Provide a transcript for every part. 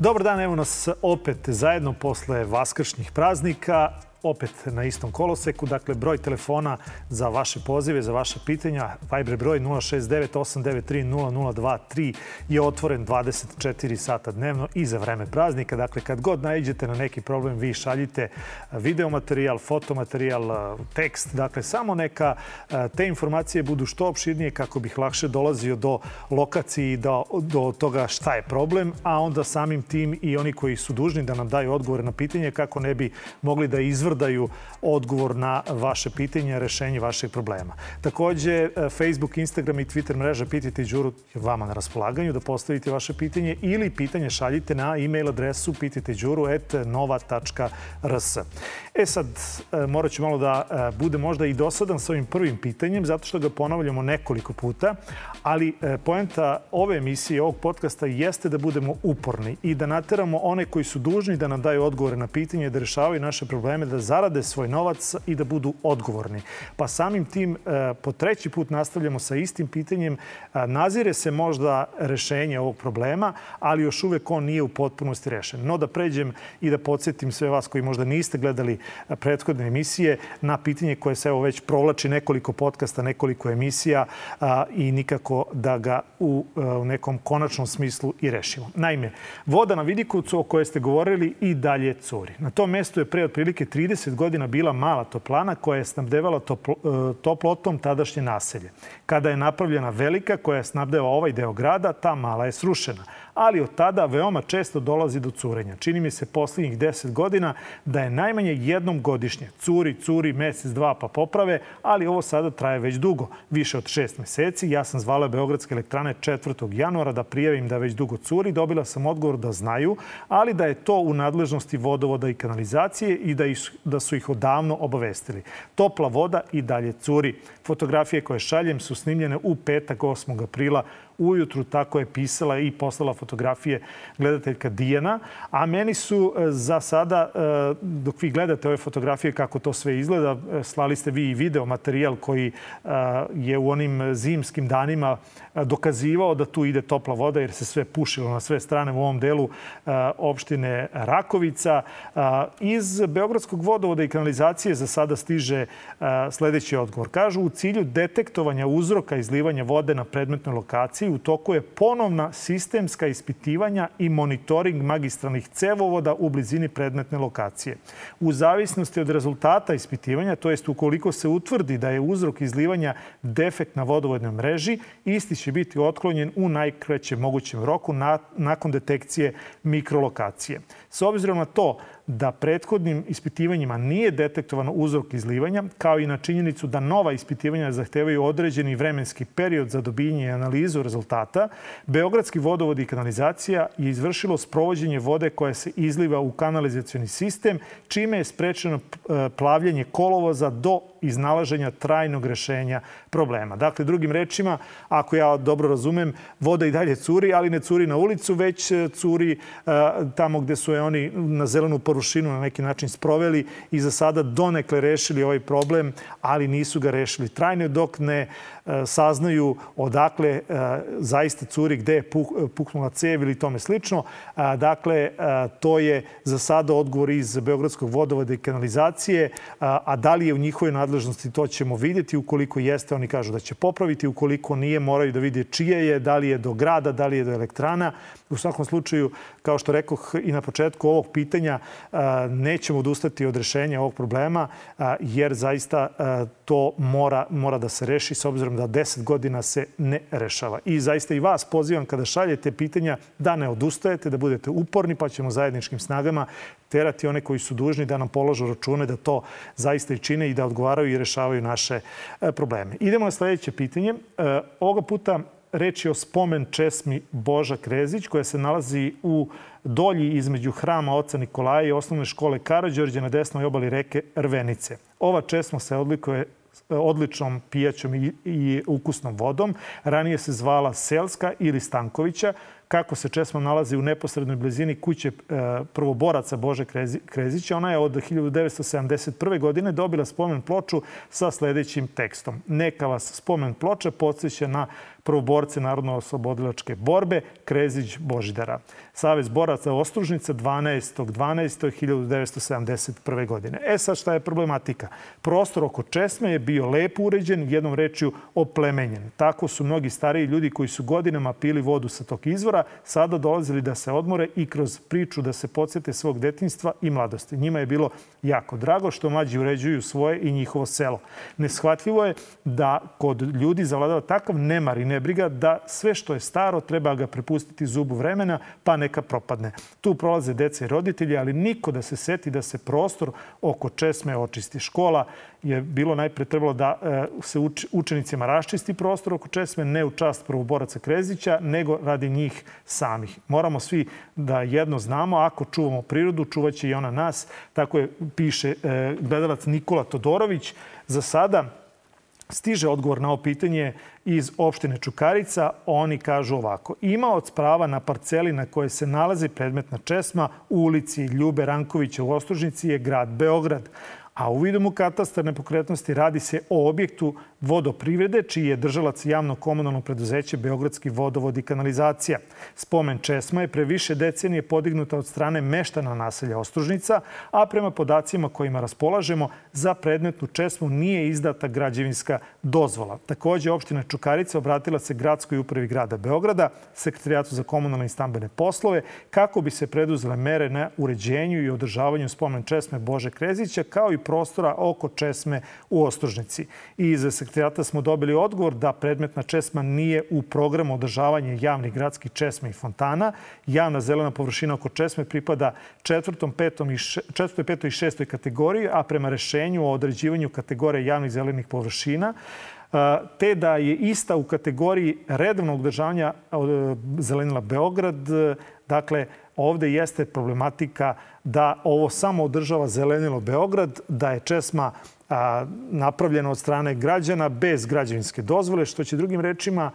Dobar dan, evo nas opet zajedno posle vaskršnjih praznika opet na istom koloseku. Dakle, broj telefona za vaše pozive, za vaše pitanja, Viber broj 069-893-0023 je otvoren 24 sata dnevno i za vreme praznika. Dakle, kad god najđete na neki problem, vi šaljite videomaterijal, fotomaterijal, tekst. Dakle, samo neka te informacije budu što opširnije kako bih lakše dolazio do lokacije i do, do toga šta je problem, a onda samim tim i oni koji su dužni da nam daju odgovore na pitanje kako ne bi mogli da izvrnu izvrdaju odgovor na vaše pitanje, rešenje vašeg problema. Takođe, e, Facebook, Instagram i Twitter mreža Pitajte Đuru je vama na raspolaganju da postavite vaše pitanje ili pitanje šaljite na e-mail adresu pitajteđuru.nova.rs. E sad, e, morat ću malo da e, bude možda i dosadan sa ovim prvim pitanjem, zato što ga ponavljamo nekoliko puta, ali poenta ove emisije, ovog podcasta jeste da budemo uporni i da nateramo one koji su dužni da nam daju odgovore na pitanje, da rešavaju naše probleme, da zarade svoj novac i da budu odgovorni. Pa samim tim e, po treći put nastavljamo sa istim pitanjem. E, nazire se možda rešenje ovog problema, ali još uvek on nije u potpunosti rešen. No da pređem i da podsjetim sve vas koji možda niste gledali e, prethodne emisije na pitanje koje se evo već provlači nekoliko podcasta, nekoliko emisija i nikako da ga u, nekom konačnom smislu i rešimo. Naime, voda na Vidikucu o kojoj ste govorili i dalje curi. Na tom mestu je pre otprilike 30 godina bila mala toplana koja je snabdevala toplo, e, toplotom tadašnje naselje. Kada je napravljena velika koja je snabdeva ovaj deo grada, ta mala je srušena ali od tada veoma često dolazi do curenja. Čini mi se poslednjih 10 godina da je najmanje jednom godišnje. Curi, curi, mesec, dva pa poprave, ali ovo sada traje već dugo, više od šest meseci. Ja sam zvala Beogradske elektrane 4. januara da prijavim da već dugo curi. Dobila sam odgovor da znaju, ali da je to u nadležnosti vodovoda i kanalizacije i da, da su ih odavno obavestili. Topla voda i dalje curi. Fotografije koje šaljem su snimljene u petak 8. aprila ujutru tako je pisala i poslala fotografije gledateljka Dijana. A meni su e, za sada, e, dok vi gledate ove fotografije kako to sve izgleda, e, slali ste vi i video materijal koji je u onim zimskim danima dokazivao da tu ide topla voda jer se sve pušilo na sve strane u ovom delu opštine Rakovica. Iz Beogradskog vodovoda i kanalizacije za sada stiže sledeći odgovor. Kažu u cilju detektovanja uzroka izlivanja vode na predmetnoj lokaciji u toku je ponovna sistemska ispitivanja i monitoring magistralnih cevovoda u blizini predmetne lokacije. U zavisnosti od rezultata ispitivanja, to jest ukoliko se utvrdi da je uzrok izlivanja defekt na vodovodnoj mreži, isti će biti otklonjen u najkrećem mogućem roku nakon detekcije mikrolokacije. S obzirom na to da prethodnim ispitivanjima nije detektovano uzrok izlivanja, kao i na činjenicu da nova ispitivanja zahtevaju određeni vremenski period za dobijanje i analizu rezultata, Beogradski vodovod i kanalizacija je izvršilo sprovođenje vode koja se izliva u kanalizacioni sistem, čime je sprečeno e, plavljanje kolovoza do iznalaženja trajnog rešenja problema. Dakle, drugim rečima, ako ja dobro razumem, voda i dalje curi, ali ne curi na ulicu, već e, curi uh, tamo gde su je oni na zelenu porušinu na neki način sproveli i za sada donekle rešili ovaj problem, ali nisu ga rešili. Trajno dok ne saznaju odakle uh, zaista curi, gde je puknula cev ili tome slično. Dakle, to je za sada odgovor iz Beogradskog vodovoda i kanalizacije, a da li je u njihovoj nadležnosti, to ćemo vidjeti. Ukoliko jeste, oni kažu da će popraviti. Ukoliko nije, moraju da vide čije je, da li je do grada, da li je do elektrana. U svakom slučaju, kao što rekoh i na početku ovog pitanja, nećemo odustati od rešenja ovog problema, jer zaista to mora, mora da se reši s obzirom da 10 godina se ne rešava. I zaista i vas pozivam kada šaljete pitanja da ne odustajete, da budete uporni, pa ćemo zajedničkim snagama terati one koji su dužni da nam položu račune da to zaista i čine i da odgovaraju i rešavaju naše e, probleme. Idemo na sledeće pitanje. E, ovoga puta reč je o spomen česmi Boža Krezić koja se nalazi u dolji između hrama Oca Nikolaja i osnovne škole Karadžorđe na desnoj obali reke Rvenice. Ova česma se odlikuje odličnom pijaćom i, ukusnom vodom. Ranije se zvala Selska ili Stankovića kako se česma nalazi u neposrednoj blizini kuće e, prvoboraca Bože Krezića. Ona je od 1971. godine dobila spomen ploču sa sledećim tekstom. Neka vas spomen ploča podsjeća na prvoborce Narodno-oslobodilačke borbe Krezić Božidara. Savez boraca Ostružnica 12. 12. 1971. godine. E sad šta je problematika? Prostor oko Česme je bio lepo uređen, jednom rečju oplemenjen. Tako su mnogi stariji ljudi koji su godinama pili vodu sa tog izvora, sada dolazili da se odmore i kroz priču da se podsjete svog detinstva i mladosti. Njima je bilo jako drago što mlađi uređuju svoje i njihovo selo. Neshvatljivo je da kod ljudi zavladava takav nemar i nebriga da sve što je staro treba ga prepustiti zubu vremena pa neka propadne. Tu prolaze deca i roditelji, ali niko da se seti da se prostor oko česme očisti. Škola je bilo najpre trebalo da e, se učenicima raščisti prostor oko česme, ne u čast prvoboraca Krezića, nego radi njih samih. Moramo svi da jedno znamo, ako čuvamo prirodu, čuvaće i ona nas. Tako je piše e, gledalac Nikola Todorović. Za sada stiže odgovor na ovo pitanje iz opštine Čukarica. Oni kažu ovako. Imaoc prava na parceli na koje se nalazi predmetna česma u ulici Ljube Rankovića u Ostružnici je grad Beograd a u vidomu katastar nepokretnosti radi se o objektu vodoprivrede, čiji je držalac javno komunalno preduzeće Beogradski vodovod i kanalizacija. Spomen Česma je pre više decenije podignuta od strane meštana naselja Ostružnica, a prema podacima kojima raspolažemo, za predmetnu Česmu nije izdata građevinska dozvola. Takođe, opština Čukarica obratila se gradskoj upravi grada Beograda, sekretarijatu za komunalne i stambene poslove, kako bi se preduzele mere na uređenju i održavanju spomen Česme Bože Krezića, kao i prostora oko Česme u Ostružnici. I iz sekretarijata smo dobili odgovor da predmetna česma nije u programu održavanja javnih gradskih česma i fontana. Javna zelena površina oko česme pripada četvrtom, petom i še, četvrtoj, petoj i šestoj kategoriji, a prema rešenju o određivanju kategorije javnih zelenih površina te da je ista u kategoriji redovnog održavanja zelenila Beograd. Dakle, ovde jeste problematika da ovo samo održava zelenilo Beograd, da je česma napravljena od strane građana bez građevinske dozvole, što će drugim rečima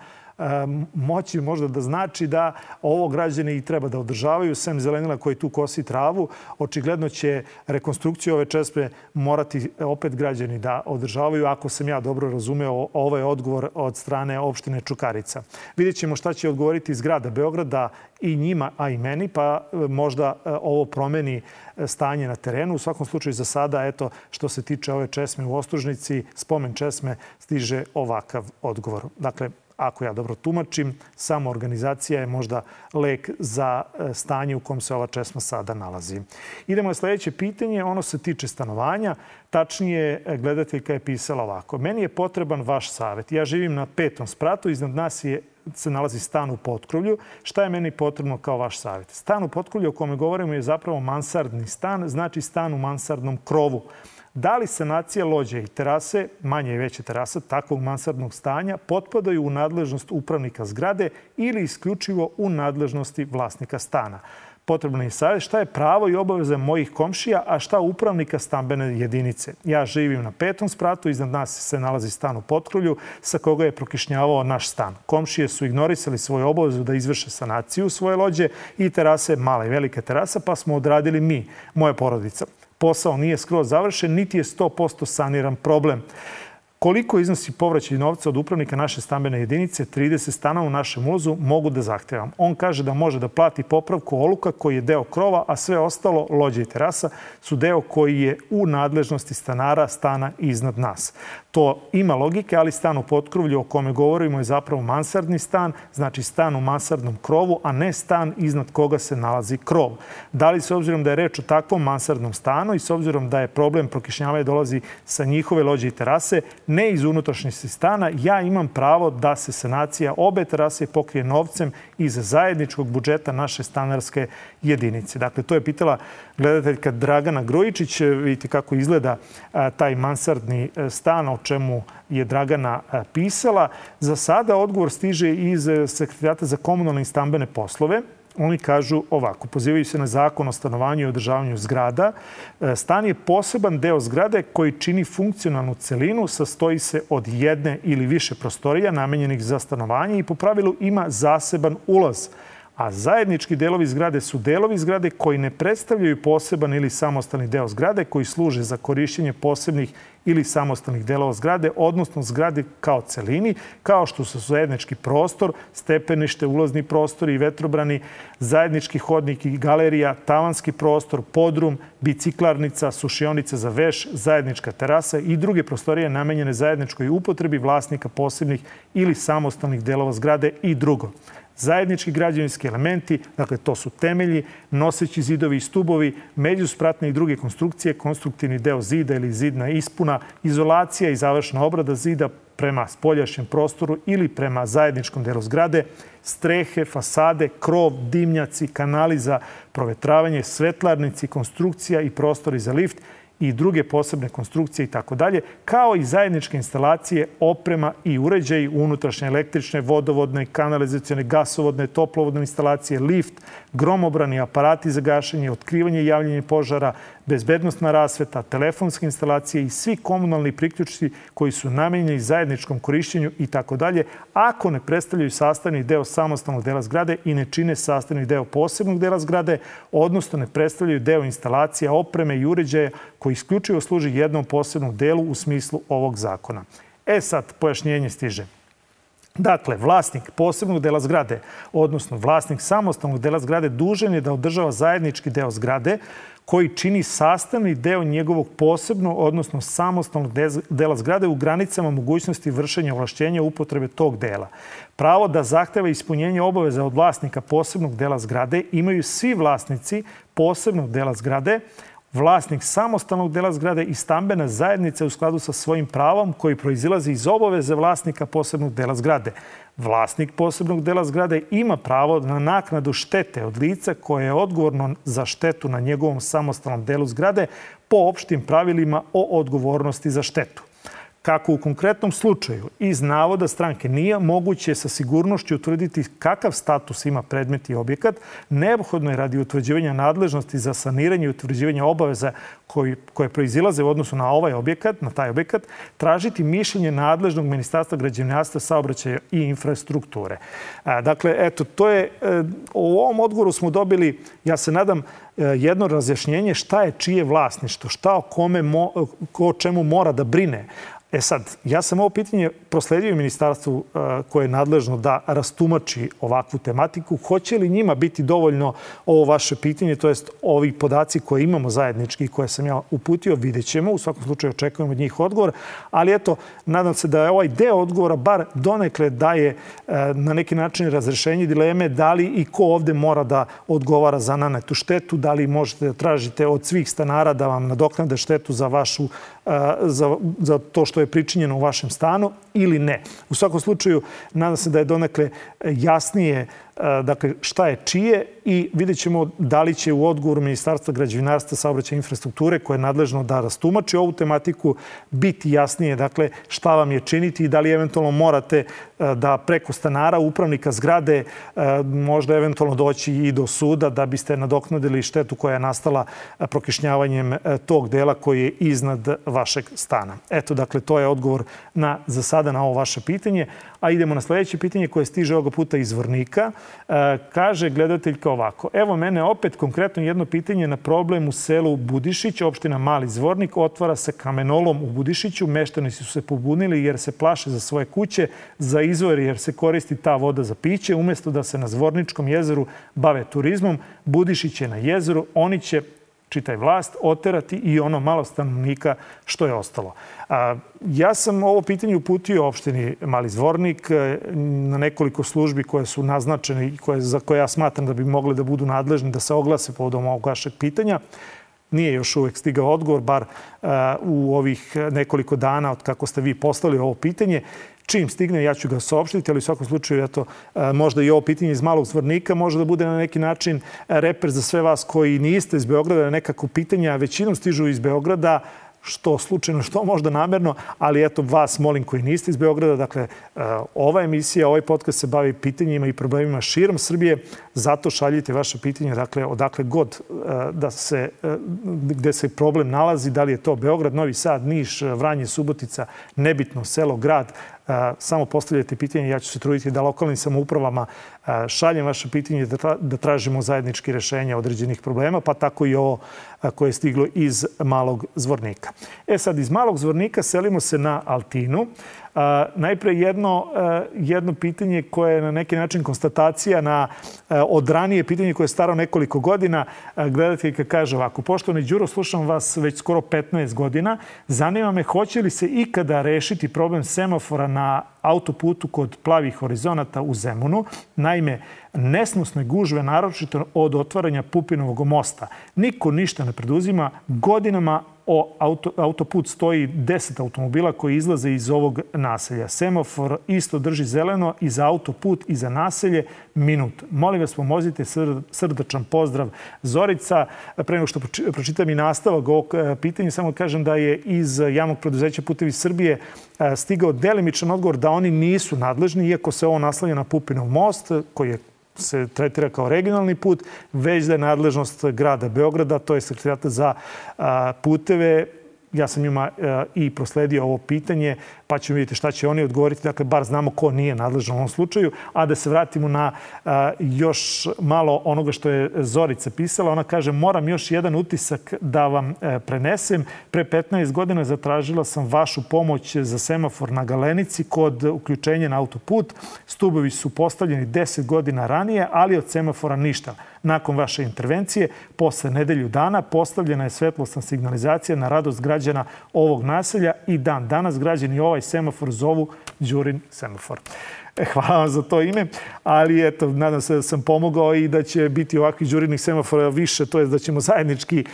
moći možda da znači da ovo građani i treba da održavaju, sem zelenila koji tu kosi travu. Očigledno će rekonstrukciju ove česme morati opet građani da održavaju, ako sam ja dobro razumeo ovaj odgovor od strane opštine Čukarica. Vidjet ćemo šta će odgovoriti iz grada Beograda i njima, a i meni, pa e, možda e, ovo promeni e, stanje na terenu. U svakom slučaju za sada, eto, što se tiče ove česme u Ostružnici, spomen česme stiže ovakav odgovor. Dakle, ako ja dobro tumačim, samo organizacija je možda lek za e, stanje u kom se ova česma sada nalazi. Idemo na sledeće pitanje. Ono se tiče stanovanja. Tačnije, e, gledateljka je pisala ovako. Meni je potreban vaš savet. Ja živim na petom spratu. Iznad nas je se nalazi stan u potkrovlju. Šta je meni potrebno kao vaš savjet? Stan u potkrovlju o kome govorimo je zapravo mansardni stan, znači stan u mansardnom krovu. Da li sanacija lođe i terase, manje i veće terasa, takvog mansardnog stanja, potpadaju u nadležnost upravnika zgrade ili isključivo u nadležnosti vlasnika stana? Potrebno je savjet šta je pravo i obaveza mojih komšija, a šta upravnika stambene jedinice. Ja živim na petom spratu, iznad nas se nalazi stan u Potkrulju, sa koga je prokišnjavao naš stan. Komšije su ignorisali svoju obavezu da izvrše sanaciju svoje lođe i terase, mala i velika terasa, pa smo odradili mi, moja porodica posao nije skroz završen, niti je 100% saniran problem. Koliko iznosi povraćaj novca od upravnika naše stambene jedinice, 30 stana u našem ulozu, mogu da zahtevam. On kaže da može da plati popravku oluka koji je deo krova, a sve ostalo, lođe i terasa, su deo koji je u nadležnosti stanara stana iznad nas. To ima logike, ali stan u potkrovlju o kome govorimo je zapravo mansardni stan, znači stan u mansardnom krovu, a ne stan iznad koga se nalazi krov. Da li s obzirom da je reč o takvom mansardnom stanu i s obzirom da je problem prokišnjavanja dolazi sa njihove lođe i terase, ne iz unutrašnjosti stana, ja imam pravo da se sanacija obe terase pokrije novcem iz zajedničkog budžeta naše stanarske jedinice. Dakle, to je pitala gledateljka Dragana Grojičić. Vidite kako izgleda taj mansardni e, stan, o čemu je Dragana e, pisala. Za sada odgovor stiže iz Sekretarijata za komunalne i stambene poslove Oni kažu ovako, pozivaju se na zakon o stanovanju i održavanju zgrada. E, stan je poseban deo zgrade koji čini funkcionalnu celinu, sastoji se od jedne ili više prostorija namenjenih za stanovanje i po pravilu ima zaseban ulaz – a zajednički delovi zgrade su delovi zgrade koji ne predstavljaju poseban ili samostalni deo zgrade koji služe za korišćenje posebnih ili samostalnih delova zgrade, odnosno zgrade kao celini, kao što su zajednički prostor, stepenište, ulazni prostori i vetrobrani, zajednički hodnik i galerija, tavanski prostor, podrum, biciklarnica, sušionica za veš, zajednička terasa i druge prostorije namenjene zajedničkoj upotrebi vlasnika posebnih ili samostalnih delova zgrade i drugo zajednički građevinski elementi, dakle to su temelji, noseći zidovi i stubovi, međuspratne i druge konstrukcije, konstruktivni deo zida ili zidna ispuna, izolacija i završna obrada zida prema spoljašnjem prostoru ili prema zajedničkom delu zgrade, strehe, fasade, krov, dimnjaci, kanali za provetravanje, svetlarnici, konstrukcija i prostori za lift – i druge posebne konstrukcije i tako dalje, kao i zajedničke instalacije, oprema i uređaji, unutrašnje električne, vodovodne, kanalizacijone, gasovodne, toplovodne instalacije, lift, gromobrani aparati za gašenje, otkrivanje i javljanje požara, bezbednostna rasveta, telefonske instalacije i svi komunalni priključci koji su namenjeni zajedničkom korišćenju i tako dalje, ako ne predstavljaju sastavni deo samostalnog dela zgrade i ne čine sastavni deo posebnog dela zgrade, odnosno ne predstavljaju deo instalacija, opreme i uređaja koji isključivo služi jednom posebnom delu u smislu ovog zakona. E sad, pojašnjenje stiže. Dakle, vlasnik posebnog dela zgrade, odnosno vlasnik samostalnog dela zgrade, dužan je da održava zajednički deo zgrade koji čini sastavni deo njegovog posebno, odnosno samostalnog dela zgrade u granicama mogućnosti vršenja ovlašćenja upotrebe tog dela. Pravo da zahteva ispunjenje obaveza od vlasnika posebnog dela zgrade imaju svi vlasnici posebnog dela zgrade, vlasnik samostalnog dela zgrade i stambena zajednica u skladu sa svojim pravom koji proizilazi iz obaveze vlasnika posebnog dela zgrade. Vlasnik posebnog dela zgrade ima pravo na naknadu štete od lica koje je odgovorno za štetu na njegovom samostalnom delu zgrade po opštim pravilima o odgovornosti za štetu kako u konkretnom slučaju iz navoda stranke nije moguće sa sigurnošću utvrditi kakav status ima predmet i objekat, neophodno je radi utvrđivanja nadležnosti za saniranje i utvrđivanje obaveza koji, koje proizilaze u odnosu na ovaj objekat, na taj objekat, tražiti mišljenje nadležnog ministarstva građevinarstva, saobraćaja i infrastrukture. Dakle, eto, to je, e, u ovom odgovoru smo dobili, ja se nadam, e, jedno razjašnjenje šta je čije vlasništvo, šta o kome, mo, ko o čemu mora da brine. E sad, ja sam ovo pitanje prosledio ministarstvu uh, koje je nadležno da rastumači ovakvu tematiku. Hoće li njima biti dovoljno ovo vaše pitanje, to jest ovi podaci koje imamo zajednički i koje sam ja uputio, vidjet ćemo. U svakom slučaju očekujemo od njih odgovor. Ali eto, nadam se da je ovaj deo odgovora bar donekle daje uh, na neki način razrešenje dileme da li i ko ovde mora da odgovara za nanetu štetu, da li možete da tražite od svih stanara da vam nadoknade štetu za vašu za, za to što je pričinjeno u vašem stanu ili ne. U svakom slučaju, nadam se da je donekle jasnije dakle, šta je čije i vidjet ćemo da li će u odgovoru Ministarstva građevinarstva, saobraćaja infrastrukture koje je nadležno da rastumači ovu tematiku biti jasnije dakle, šta vam je činiti i da li eventualno morate da preko stanara, upravnika zgrade, možda eventualno doći i do suda da biste nadoknadili štetu koja je nastala prokišnjavanjem tog dela koji je iznad vašeg stana. Eto, dakle, to je odgovor na, za sada na ovo vaše pitanje. A idemo na sledeće pitanje koje stiže ovoga puta iz Vrnika. E, kaže gledateljka ovako. Evo mene opet konkretno jedno pitanje na problem u selu Budišić, opština Mali Zvornik. Otvara se kamenolom u Budišiću. Meštani su se pobunili jer se plaše za svoje kuće, za izvor jer se koristi ta voda za piće. Umesto da se na Zvorničkom jezeru bave turizmom, Budišić je na jezeru. Oni će čitaj vlast, oterati i ono malo stanovnika što je ostalo. A, ja sam ovo pitanje uputio opštini Mali Zvornik e, na nekoliko službi koje su naznačene i koje, za koje ja smatram da bi mogle da budu nadležni da se oglase povodom ovog vašeg pitanja. Nije još uvek stigao odgovor, bar uh, u ovih nekoliko dana od kako ste vi poslali ovo pitanje. Čim stigne, ja ću ga saopštiti, ali u svakom slučaju, eto, e, možda i ovo pitanje iz malog zvornika može da bude na neki način reper za sve vas koji niste iz Beograda, nekako pitanja većinom stižu iz Beograda, što slučajno, što možda namerno, ali eto vas molim koji niste iz Beograda, dakle e, ova emisija, ovaj podcast se bavi pitanjima i problemima širom Srbije, zato šaljite vaše pitanje, dakle odakle god e, da se, gde se problem nalazi, da li je to Beograd, Novi Sad, Niš, Vranje, Subotica, nebitno, selo, grad, samo postavljajte pitanje, ja ću se truditi da lokalnim samoupravama šaljem vaše pitanje da, da tražimo zajednički rešenja određenih problema, pa tako i ovo koje je stiglo iz Malog Zvornika. E sad, iz Malog Zvornika selimo se na Altinu. Najpre jedno, jedno pitanje koje je na neki način konstatacija na od ranije pitanje koje je staro nekoliko godina. Gledateljka kaže ovako, poštovani Đuro, slušam vas već skoro 15 godina. Zanima me hoće li se ikada rešiti problem semafora na autoputu kod plavih horizonata u Zemunu. Naime, nesnosne gužve, naročito od otvaranja Pupinovog mosta. Niko ništa ne preduzima. Godinama o auto, autoput stoji 10 automobila koji izlaze iz ovog naselja. Semafor isto drži zeleno i za autoput i za naselje minut. Molim vas, pomozite srdačan pozdrav. Zorica, pre nego što pročitam i nastavak ovog e, pitanja, samo kažem da je iz javnog preduzeća Putevi Srbije e, stigao delimičan odgovor da oni nisu nadležni, iako se ovo naslanja na Pupinov most, koji je se tretira kao regionalni put, već da je nadležnost grada Beograda, to je sekretarijata za puteve, ja sam njima i prosledio ovo pitanje pa ćemo vidjeti šta će oni odgovoriti. Dakle, bar znamo ko nije nadležan u ovom slučaju. A da se vratimo na a, još malo onoga što je Zorica pisala. Ona kaže, moram još jedan utisak da vam e, prenesem. Pre 15 godina zatražila sam vašu pomoć za semafor na Galenici kod uključenja na autoput. Stubovi su postavljeni 10 godina ranije, ali od semafora ništa. Nakon vaše intervencije, posle nedelju dana, postavljena je svetlosna signalizacija na radost građana ovog naselja i dan danas građani ovaj semafor zovu Đurin semafor. E, hvala vam za to ime, ali eto, nadam se da sam pomogao i da će biti ovakvih đurinih semafora više, to je da ćemo zajednički,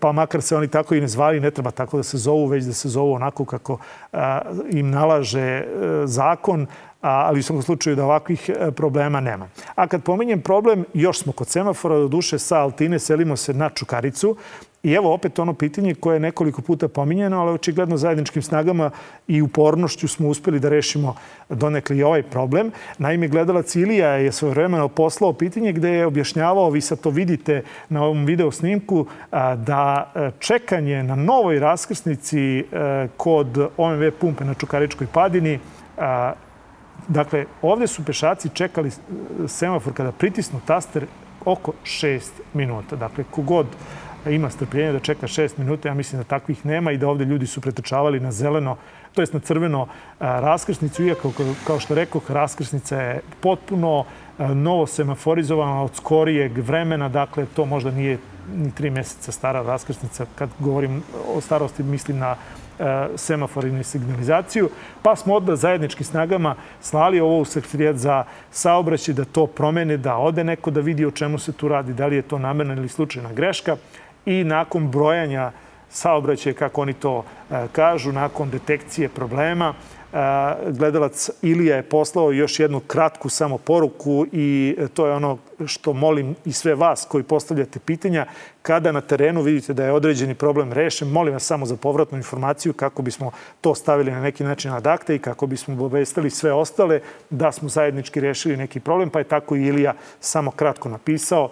pa makar se oni tako i ne zvali, ne treba tako da se zovu, već da se zovu onako kako im nalaže e, zakon, ali u svakom slučaju da ovakvih e, problema nema. A kad pominjem problem, još smo kod semafora, do duše sa Altine selimo se na Čukaricu I evo opet ono pitanje koje je nekoliko puta pominjeno, ali očigledno zajedničkim snagama i upornošću smo uspeli da rešimo donekle i ovaj problem. Naime, gledalac Ilija je svoje vremeno poslao pitanje gde je objašnjavao, vi sad to vidite na ovom video snimku, da e, čekanje na novoj raskrsnici e, kod OMV pumpe na Čukaričkoj padini Dakle, ovde su pešaci čekali semafor kada pritisnu taster oko 6 minuta. Dakle, kogod ima strpljenja da čeka 6 minuta, ja mislim da takvih nema i da ovde ljudi su pretrčavali na zeleno, to jest na crveno raskrsnicu, iako, kao što rekao, raskrsnica je potpuno novo semaforizovana od skorijeg vremena, dakle, to možda nije ni tri meseca stara raskrsnica. Kad govorim o starosti, mislim na semafor i signalizaciju, pa smo odda zajednički snagama slali ovo u sekretarijat za saobraćaj da to promene, da ode neko da vidi o čemu se tu radi, da li je to namerna ili slučajna greška i nakon brojanja saobraćaja, kako oni to e, kažu, nakon detekcije problema, e, gledalac Ilija je poslao još jednu kratku samo poruku i to je ono što molim i sve vas koji postavljate pitanja. Kada na terenu vidite da je određeni problem rešen, molim vas samo za povratnu informaciju kako bismo to stavili na neki način ad akte i kako bismo obavestili sve ostale da smo zajednički rešili neki problem, pa je tako i Ilija samo kratko napisao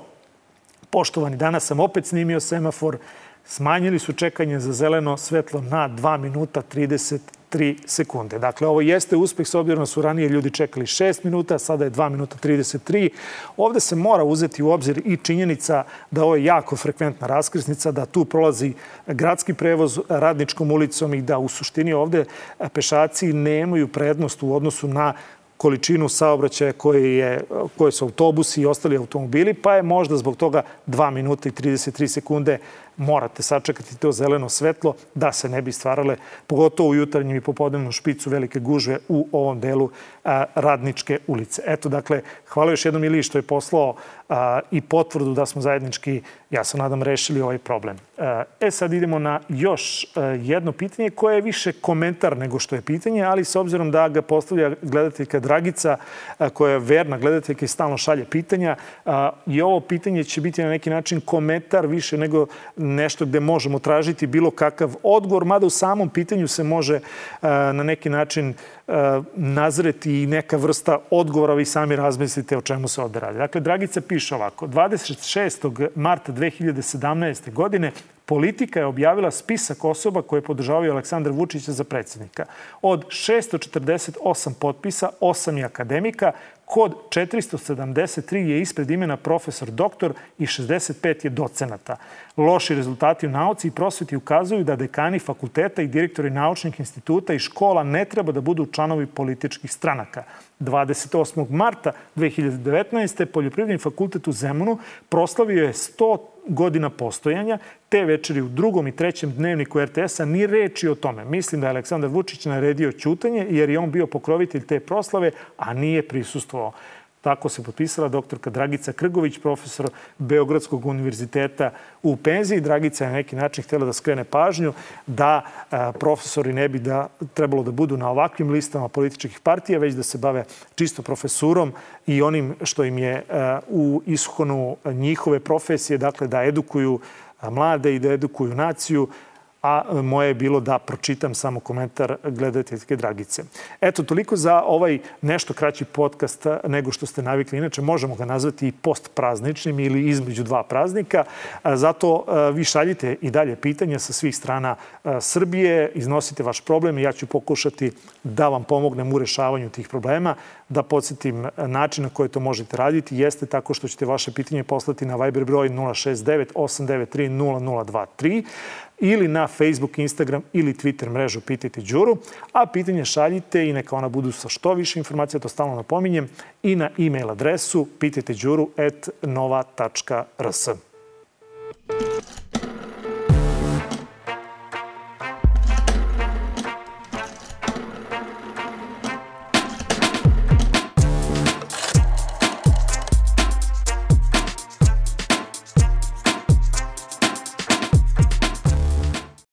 Poštovani, danas sam opet snimio semafor. Smanjili su čekanje za zeleno svetlo na 2 minuta 33 sekunde. Dakle, ovo jeste uspeh s obzirom da su ranije ljudi čekali 6 minuta, sada je 2 minuta 33. Ovde se mora uzeti u obzir i činjenica da ovo je jako frekventna raskrsnica, da tu prolazi gradski prevoz radničkom ulicom i da u suštini ovde pešaci nemaju prednost u odnosu na količinu saobraćaja koje, je, koje su autobusi i ostali automobili, pa je možda zbog toga 2 minuta i 33 sekunde morate sačekati to zeleno svetlo da se ne bi stvarale, pogotovo u jutarnjem i popodnevnom špicu, velike gužve u ovom delu Radničke ulice. Eto, dakle, hvala još jednom Ili što je poslao i potvrdu da smo zajednički, ja se nadam, rešili ovaj problem. E sad idemo na još jedno pitanje koje je više komentar nego što je pitanje, ali s obzirom da ga postavlja gledateljka Dragica, koja je verna gledateljka i stalno šalje pitanja, i ovo pitanje će biti na neki način komentar više nego nešto gde možemo tražiti bilo kakav odgovor, mada u samom pitanju se može na neki način nazreti i neka vrsta odgovora, vi sami razmislite o čemu se ovde radi. Dakle, Dragica piše ovako, 26. marta 2017. godine Politika je objavila spisak osoba koje podržavaju Aleksandra Vučića za predsjednika. Od 648 potpisa, 8 je akademika, kod 473 je ispred imena profesor doktor i 65 je docenata. Loši rezultati u nauci i prosveti ukazuju da dekani fakulteta i direktori naučnih instituta i škola ne treba da budu članovi političkih stranaka. 28. marta 2019. Poljoprivredni fakultet u Zemunu proslavio je 100 godina postojanja. Te večeri u drugom i trećem dnevniku RTS-a ni reči o tome. Mislim da je Aleksandar Vučić naredio ćutanje jer je on bio pokrovitelj te proslave, a nije prisustvovao. Tako se potpisala doktorka Dragica Krgović, profesor Beogradskog univerziteta u penziji. Dragica je na neki način htjela da skrene pažnju da profesori ne bi da trebalo da budu na ovakvim listama političkih partija, već da se bave čisto profesurom i onim što im je u ishonu njihove profesije, dakle da edukuju mlade i da edukuju naciju, a moje je bilo da pročitam samo komentar gledateljske Dragice. Eto, toliko za ovaj nešto kraći podcast nego što ste navikli. Inače, možemo ga nazvati i postprazničnim ili između dva praznika. Zato vi šaljite i dalje pitanja sa svih strana Srbije, iznosite vaš problem i ja ću pokušati da vam pomognem u rešavanju tih problema. Da podsjetim način na koji to možete raditi jeste tako što ćete vaše pitanje poslati na Viber broj 069 893 0023 ili na Facebook, Instagram ili Twitter mrežu Pitajte Đuru, a pitanje šaljite i neka ona budu sa što više informacija, to stalno napominjem, i na e-mail adresu pitajteđuru.nova.rs.